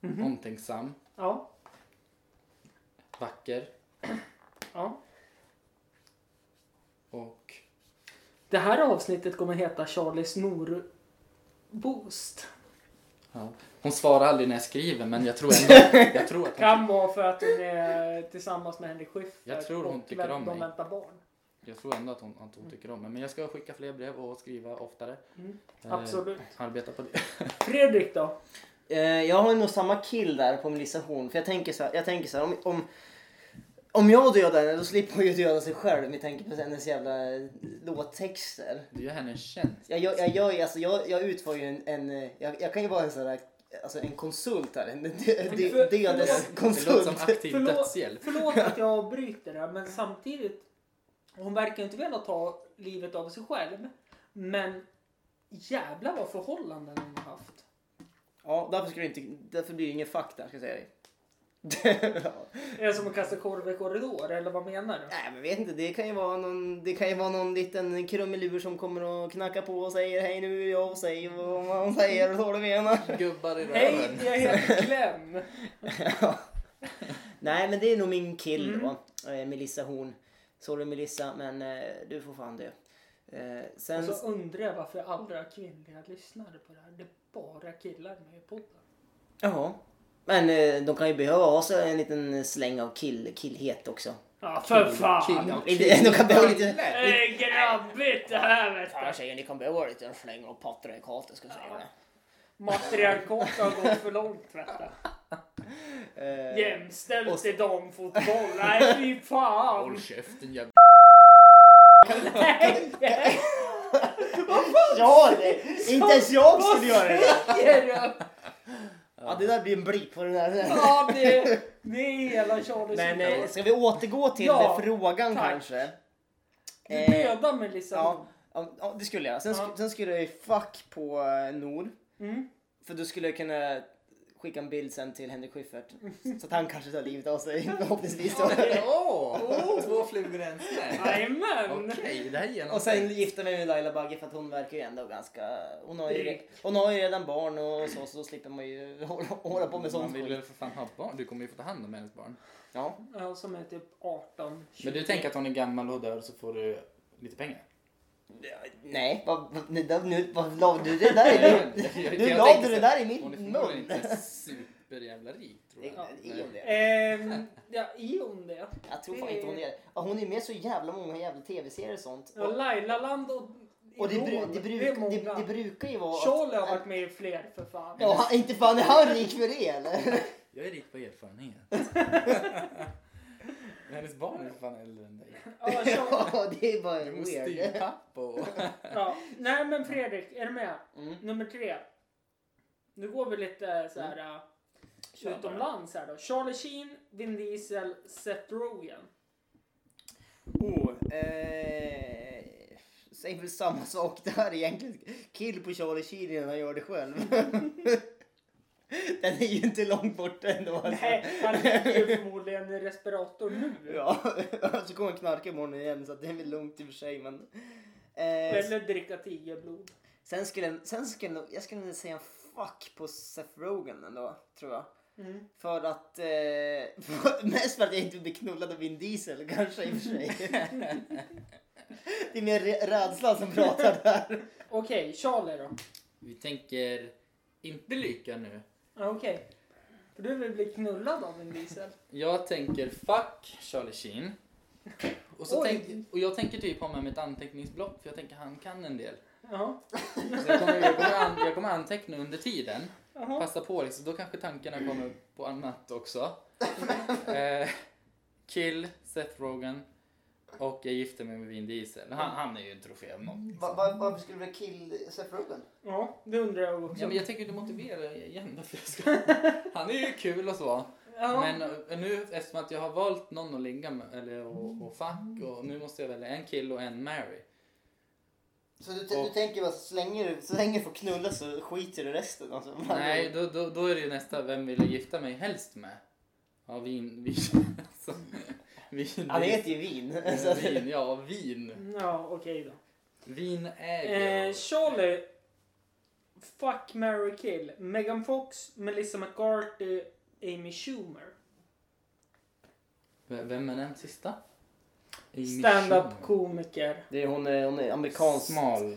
Mhm. omtänksam, Ja. vacker ja. och Det här avsnittet kommer heta Charlies Nor Boost. ja. Hon svarar aldrig när jag skriver men jag tror ändå (laughs) jag tror att hon, Kan vara för att hon är tillsammans med Henrik Schyffert Jag tror hon tycker om de väntar barn. Jag tror ändå att hon, att hon tycker om mig. Men jag ska skicka fler brev och skriva oftare. Mm. Eh, Absolut. Arbeta på det. (laughs) Fredrik då? Eh, jag har nog samma kill där på Melissa Horn. För jag tänker så här, jag tänker så här om, om, om jag dödar henne då slipper hon ju döda sig själv med tanke på hennes jävla låttexter. Du gör henne en tjänst. Jag, jag, jag, gör alltså, jag, jag utför ju en, en eh, jag, jag kan ju vara en sån där, alltså en konsult här. En dö- dö- För- Det dödeskonsult. låter som aktiv Förlåt. dödshjälp. Förlåt att jag avbryter det, men samtidigt. Hon verkar inte vilja ta livet av sig själv. Men jävlar vad förhållanden hon har haft. Ja, därför, ska det inte, därför blir det ingen fuck där ska jag säga dig. ja. Är det som att kasta korv i korridor, eller vad menar du? Nej men vet inte, det kan ju vara någon, det kan ju vara någon liten krumelur som kommer och knackar på och säger hej nu är jag och säger vad man säger och så du menar. Gubbar i Hej, röven. jag heter Clem. (laughs) Ja. Nej men det är nog min kill Mm. då. Eh, Melissa Horn. Sorry Melissa men eh, du får fan dö. Eh, sen, Och så undrar jag varför jag aldrig har kvinnliga lyssnare på det här. Det är bara killar med i podden. Jaha. Men eh, de kan ju behöva ha sig en liten släng av kill, killhet också. Ja, för fan! kill. Lite, (laughs) de kan behöva lite... Det är grabbigt det här vet Fan du. tjejer, ni kan behöva lite en släng av patriarkatet ska jag säga det. Matriarkat har gått för långt vet du. (laughs) Eh, Jämställt i damfotboll. (laughs) Nej fy fan. Håll käften jävla... Ja, det, inte ens jag skulle göra det. Ja, det där blir en blip på den där. Ja det, det är hela Charlies Men eh, ska vi återgå till Ja, frågan tack. kanske? Du Eh, dödar Melissa Ja, ja, ja, det skulle jag. Sen, sk- Ja. sen skulle jag ju fuck på eh, Nor. Mm. För då skulle jag kunna skicka en bild sen till Henrik Schyffert. Så att han kanske tar livet av sig förhoppningsvis. Då. Åh! Två flugor i en. Jajamän. Okej, det här är Och sen gifta mig med Laila Bagge för att hon verkar ju ändå ganska... Hon har ju, hon har ju redan barn och så, så då slipper man ju (laughs) hålla, hålla på med Man sånt vill skit. väl för fan ha barn? Du kommer ju få ta hand om hennes barn. Ja. Ja, som är typ 18, 20. Men du tänker att hon är gammal och dör så får du lite pengar? Nej, vad, vad, nu, vad la du det där i min... (laughs) Nu la du det där i Hon är min förmodligen mun. inte superjävla rik tror jag. Ja, i om det. Ehm, ja, i hon det. Jag tror fan inte hon är det. Ja, Hon är med så jävla många jävla tv-serier och sånt. Ja, Lailaland och Och det, bru, det, bruk, är det, många. det brukar ju vara... Charlie har varit med i fler för fan. Ja, inte fan är han rik för det eller? Jag är rik på erfarenhet. (laughs) Hennes barn är fan äldre än dig. (laughs) (laughs) Ja, det är bara Du måste ju weird. pappa och... (laughs) ja. Nej men Fredrik, är du med? Mm. Nummer tre. Nu går vi lite så här äh, Kör utomlands här då. Charlie Sheen, Vin Diesel, Seth Rogen. Oh, eh, säger väl samma sak där egentligen. Kill på Charlie Sheen innan han gör det själv. (laughs) Den är ju inte långt borta ändå. Alltså. Nej, han ligger ju förmodligen i respirator nu. (laughs) Ja, så kommer han knarka imorgon igen så att det är väl lugnt i och för sig. Men, eh, Eller dricka tigerblod. sen skulle, sen skulle jag, skulle säga fuck på Seth Rogen ändå, tror jag. Mm. För att, eh, (laughs) mest för att jag inte blir knullad av Vin Diesel kanske i och för sig. det är mer re- rädsla som pratar där. Okej, Charlie då? Vi tänker inte lycka nu. Ja, Okej. För du vill bli knullad av en diesel? Jag tänker fuck Charlie Sheen. Och, så Oj. tänk, och jag tänker typ ha med mitt anteckningsblock för jag tänker han kan en del. Ja. Så jag, kommer, jag, kommer an, jag kommer anteckna under tiden. Jaha. Passa på liksom, då kanske tankarna kommer på annat också. (laughs) Eh, kill Seth Rogen och jag gifter mig med Vin Diesel. Han, han är ju en trofé av något. Liksom. Va, va, varför skulle du kill Seth Rogen? Ja, det undrar jag också. Ja, men jag tänker inte motivera igen. Därför jag ska. (laughs) Han är ju kul och så. Ja. Men eh, nu eftersom att jag har valt någon att ligga med, eller och, och fuck och nu måste jag välja en kill och en marry. Så du, du Och- tänker bara så länge du, så länge du får knulla så skiter du resten? Alltså. Nej, då, då, då är det ju nästa, vem vill jag gifta mig helst med? Ja, vin, vin, vin. Han heter ju Vin. (laughs) så Ja, att- vin, ja, vin. Ja, okej då. Vin äger Eh. Charlie. Fuck, marry, kill. Megan Fox, Melissa McCarthy, Amy Schumer. V- Vem är den sista? Amy Stand-up Schumer. komiker. Det är, hon, är, hon är amerikansk. Smal.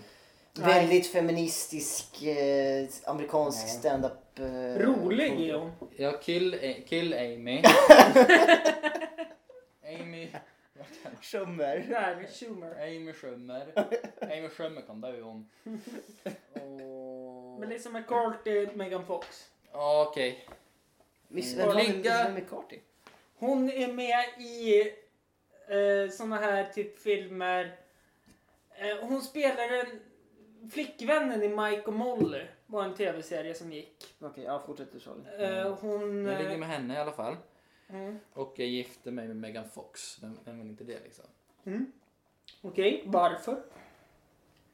Väldigt feministisk eh, amerikansk Ja. stand-up. Eh, Rolig är hon. Ja, kill, eh, kill Amy. (laughs) (laughs) Amy. Schumer. Där, Schumer. Amy Schumer. Amy Schumer (laughs) kan dö hon. Och... Melissa McCarthy, Megan Fox. Ja, Okej. Miss, Mm. vem var Ligga- Miss McCarthy? Hon är med i eh, såna här typ filmer. Eh, hon spelar en flickvännen i Mike och Molly. Var en tv-serie som gick. Okej, ja fortsätt du Charlie. Eh, hon... Jag ligger Eh, med henne i alla fall. Mm, Och jag gifte mig med Megan Fox. Vem, vem vill inte det liksom? mm. Okej, varför?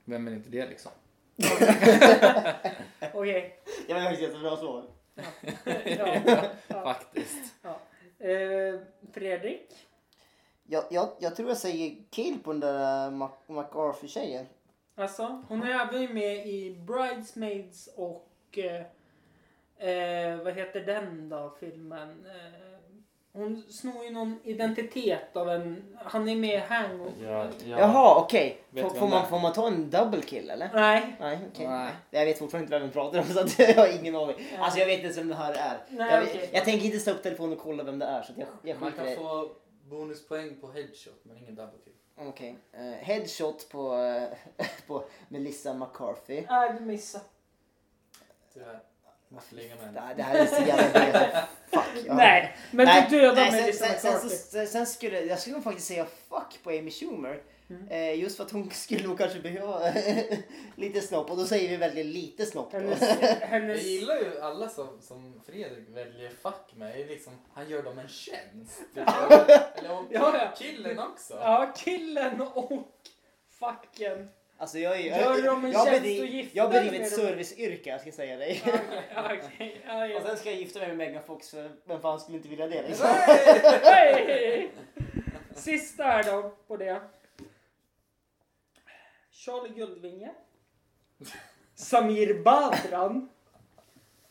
Vem vill inte det liksom? (laughs) Okej. Det var faktiskt ett jättebra svar. (laughs) ja. ja. Faktiskt. Eh, Fredrik? Jag, jag, jag tror jag säger kill på den där Mac- McCarthy-tjejen. Alltså, hon är även med i Bridesmaids och eh, eh, vad heter den då filmen? Eh, hon snor ju någon identitet av en, han är med i Hang Ja, ja. Jaha, okej. Vet Får, man, får man ta en double kill eller? Nej. Nej, okej. Nej. Jag vet fortfarande inte vem vi pratar om så att (laughs) jag har ingen aning. Ja. Alltså jag vet inte ens vem det här är. Nej, jag, okej. jag tänker inte stå upp telefonen och kolla vem det är så att jag, jag Man kan det. få bonuspoäng på headshot men ingen double kill. Okej. Eh, headshot på, eh, (laughs) på Melissa McCarthy. Nej, du missade. Tyvärr. Det det här är så jävla det. Fuck. ja. Nej, men Nej, du dödar nej, mig sen, liksom sen, sen, sen, skulle jag skulle faktiskt säga fuck på Amy Schumer. Mm. Eh, just för att hon skulle nog kanske behöva (laughs) lite snopp och då säger vi väldigt lite snopp. Då. Hennes, Jag hennes, gillar ju alla som, som Fredrik väljer fuck med. Liksom, han gör dem en tjänst. (laughs) Eller och Ja, ja. killen också. ja, killen och fucken. Alltså jag, är, Gör dem en jag, tjänst och gifta jag bedriver ett serviceyrke, jag ska säga dig. Ja, Okej, okej. Ja, Och sen ska jag gifta mig med Megan Fox för vem fan skulle inte vilja det liksom? Nej! Hej! Sista här då på det. Charlie Guldvinge. Samir Badran.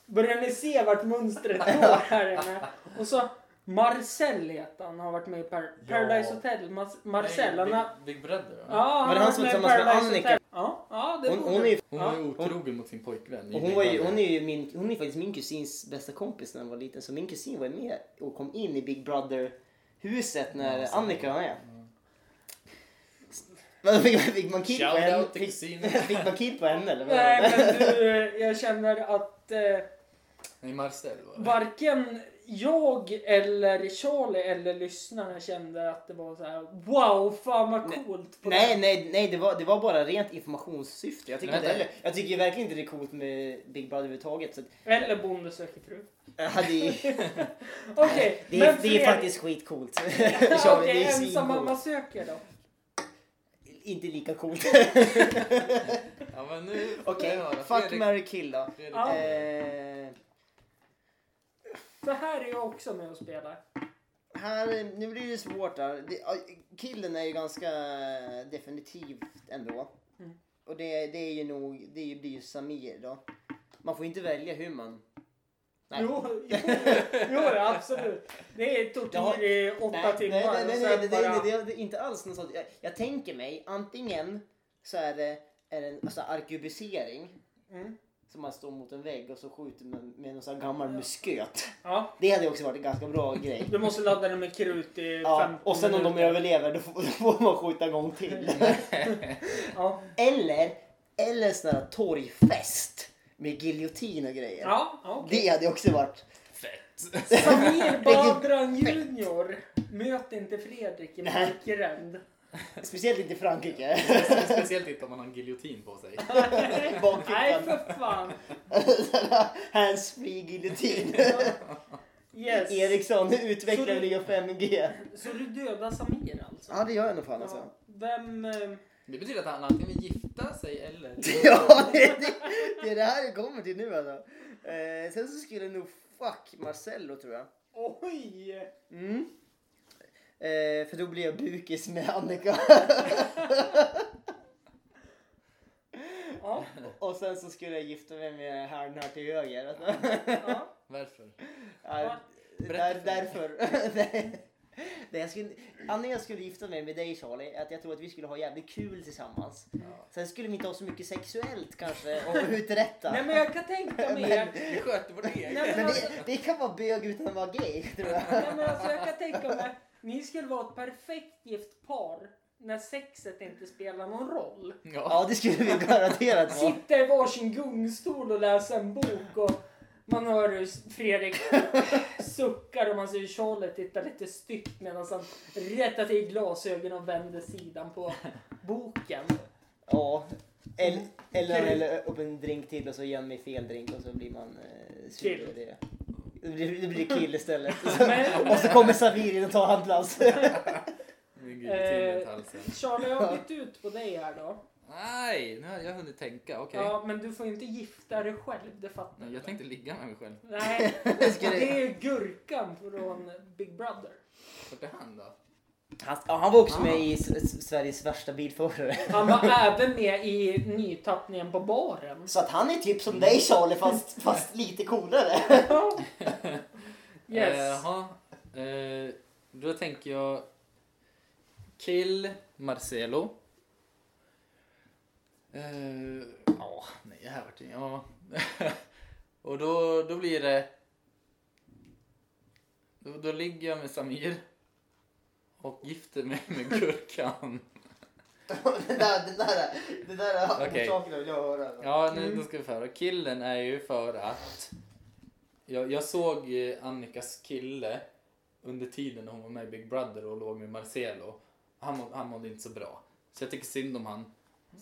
Börjar ni se vart mönstret går här inne? Och så Marcel heter han, har varit med i Par- Ja. Paradise Hotel. Mas- Marcel, han har... Big, Big Brother va? Ja, Var det har han som varit var i tillsammans med Paradise Annika? Hotel. Ja, ja det Hon, hon är ju Hon Ja. var ju otrogen mot sin pojkvän. Och hon, var ju, Brother. hon, är ju min, hon är faktiskt min kusins bästa kompis när hon var liten. Så min kusin var med och kom in i Big Brother-huset när Ja, Annika var med. Fick, fick man kill på henne? Fick, (laughs) fick man kill på henne eller? vad? Nej men du, jag känner att eh, Nej, Marcel var det. varken jag eller Charlie eller lyssnarna kände att det var så här: wow, fan vad Nej, coolt. på Nej, det. nej, nej det, var, det var bara rent informationssyfte. Jag tycker, Nej, inte heller, jag tycker ju verkligen inte det är coolt med Big Brother överhuvudtaget. Så att, Eller Bonde söker fru. ju, (laughs) (laughs) Okej, det, är, det är faktiskt skitcoolt. Okej, det är ensam mamma söker då. Inte lika coolt. Ja, Okej, höra. fuck, marry, kill då. Fredrik- Ja. Eh, För här är jag också med och spelar. Här, nu blir det svårt där. Det, killen är ju ganska definitivt ändå. Mm. Och det, det är ju nog, det blir ju Samir då. Man får inte välja hur man... Nej. Jo, (laughs) jo, jo, absolut. Det är tortyr i åtta nej, timmar. Nej, nej, nej, nej, det, bara... det, det är inte alls något sånt. Jag, jag tänker mig antingen så är det, är det en alltså, arkebusering. Mm. Som man står mot en vägg och så skjuter man med någon sån här gammal musköt. Ja, Det hade också varit en ganska bra (laughs) grej. du måste ladda den med krut i Ja, 15 och sen om de överlever då får, då får man skjuta en gång till. (laughs) Ja, eller, eller sån här torgfest med giljotin och grejer. ja, okej. Det hade också varit... Fett. Samir (laughs) Badran Junior. Möt inte Fredrik i. Markgränd. (laughs) Speciellt inte i Frankrike. (laughs) Speciellt inte om man har en giljotin på sig. (laughs) Nej, för fan. Handsfree giljotin. Yes. Ericsson utvecklar du- nya 5G. Så du dödar Samir alltså? Ja det gör jag nog fan alltså. Ja. Vem... eh, Det betyder att han antingen vill gifta sig eller... Ja, det, det, det är det här det kommer till nu alltså. Eh, sen så skulle jag nog fuck Marcello tror jag. Oj! Mm. Eh, för då blir jag bukis med Annika. Ja, Och sen så skulle jag gifta mig med herrn här till höger. Ja. Varför? Ja, där, därför. (laughs) Nej. Det jag skulle, anledningen jag skulle gifta mig med dig Charlie är att jag tror att vi skulle ha jävligt kul tillsammans. Sen skulle vi inte ha så mycket sexuellt kanske och uträtta. Nej men jag kan tänka mig... att- Vi sköter vårt eget. Nej, Men alltså- vi, vi kan vara bög utan att vara gay tror jag. Nej men alltså jag kan tänka mig... Ni skulle vara ett perfekt gift par när sexet inte spelar någon roll. Ja. Ja det skulle vi garanterat vara. Sitta i varsin gungstol och läsa en bok och man hör hur Fredrik (laughs) suckar och man ser hur Charlotte tittar lite styggt medan han rättar till glasögonen och vänder sidan på boken. Ja. Eller, eller eller upp en drink till och så ger mig fel drink och så blir man eh, sur det. Det blir, det blir kill istället. (laughs) Men- och så kommer Savir in och tar hans plats. Med giljotin runt halsen. Charlie, jag har bytt ut på dig här då. Nej, nu har jag hunnit tänka. Okej. Ja, men du får ju inte gifta dig själv, det fattar Nej. Jag tänkte ligga med mig själv. Nej, (laughs) det är ju Gurkan från Big Brother. Vart är han då? Han, han var också med i S- S- Sveriges värsta bilförare. Han var (laughs) även med i nytappningen på baren. Så att han är typ som dig Charlie fast, (laughs) fast lite coolare. (laughs) Yes. Eh, Jaha. Eh, då tänker jag Kill Marcelo. Eh, Ja, nej, här vart Ja. Och då, då blir det... Då, då ligger jag med Samir. Och gifter mig med Gurkan. (laughs) det där, det där, det där Okej. orsakerna vill jag höra. Ja, nu då ska vi få höra. Killen är ju för att jag, jag såg eh, Annikas kille under tiden när hon var med i Big Brother och låg med Marcelo. Han, må- han mådde inte så bra. Så jag tycker synd om han.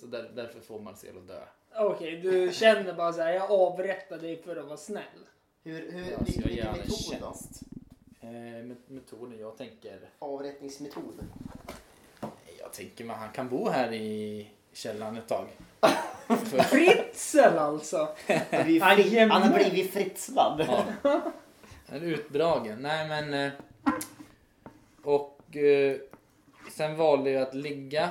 Så där, därför får Marcelo dö. Okej, du känner bara så här, jag avrättar dig för att vara snäll. Hur, hur, Ja, så vilken jag ger vilken han en metod då? Eh, met- metoden jag tänker... Avrättningsmetod. Jag tänker mig han kan bo här i källaren ett tag. (laughs) Fritzl alltså! (laughs) Han har blivit fritzlad. Ja. En utdragen. Nej men... eh, Och eh, sen valde jag att ligga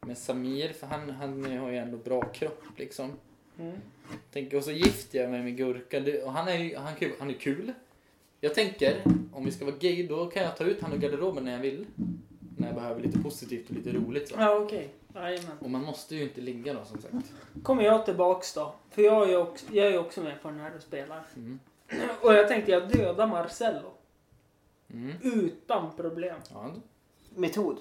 med Samir för han, han har ju ändå bra kropp liksom. Mm. Tänker, och så gifter jag mig med Gurka och han är ju han, han är kul. Jag tänker, om vi ska vara gay då kan jag ta ut han ur garderoben när jag vill. När jag behöver lite positivt och lite roligt så. Ja, okej. Jajamän. Och man måste ju inte ligga då som sagt. Kommer jag tillbaks då. För jag är ju också, jag är också med på den här och spelar. Mm. (clears throat) Och jag tänkte jag dödar Marcello. Mm. Utan problem. Ja, Metod.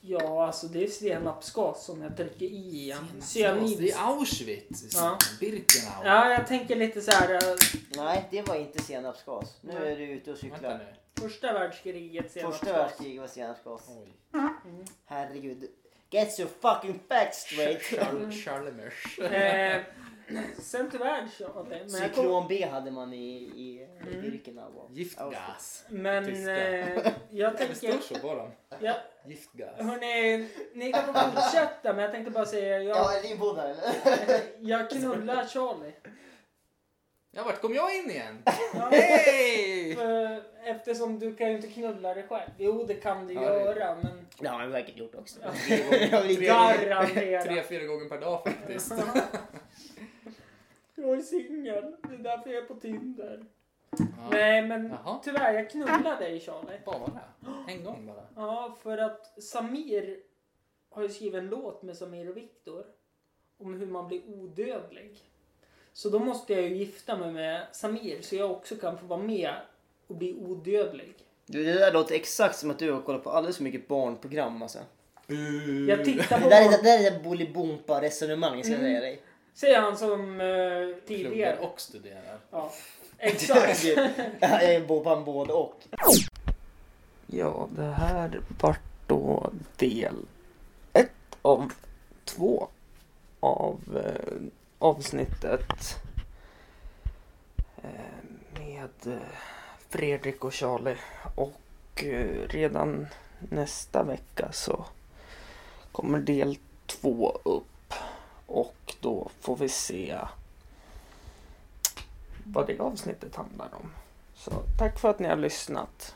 Ja, alltså det är senapsgas som jag trycker i igen. Cyanid. Det är Auschwitz. Ja. Birkenau. Ja, jag tänker lite så här. eh, Nej, det var inte senapsgas. Nu Nej. är du ute och Vänta cyklar. eh, Första världskriget senapsgas. Första världskriget var senapsgas. Oj. Mm. Herregud. Get your fucking facts straight. Charles Charlemers. Eh, sen tyvärr så. Men jag kom, Cyklon B hade man i, i Mm. Birkenau. och Giftgas. men Tyska. eh, jag (laughs) Det står tänker... så på dem. Ja, Giftgas. hörni, ni kan få fortsätta men jag tänkte bara säga. Jag, Ja, är din podd här eller? (laughs) jag knullar Charlie. Ja, vart kom jag in igen? (laughs) Ja, Hej! för- Eftersom du kan ju inte knulla dig själv. Jo, det kan du Ja, det- göra, men... Det har han säkert gjort också. Ja. Jag vill inte- Garanterat. Tre, fyra gånger per dag faktiskt. Jag är singel. Det är därför jag är på Tinder. Ja. Nej, men Jaha. tyvärr, jag knullade dig Charlie. Bara? En gång bara? Ja, för att Samir har ju skrivit en låt med Samir och Viktor om hur man blir odödlig. Så då måste jag ju gifta mig med Samir så jag också kan få vara med och bli odödlig. Du, det där låter exakt som att du har kollat på alldeles för mycket barnprogram alltså. Jag tittar Det på... där är det där är det Bolibompa-resonemang ska jag säga dig. Säger han som Pluggar tidigare. och studerar. Ja, (laughs) exakt. Jag är på en både och. Ja, det här vart då del ett av två av eh, avsnittet eh, med eh, Fredrik och Charlie. Och eh, redan nästa vecka så kommer del två upp. Och då får vi se vad det avsnittet handlar om. Så tack för att ni har lyssnat.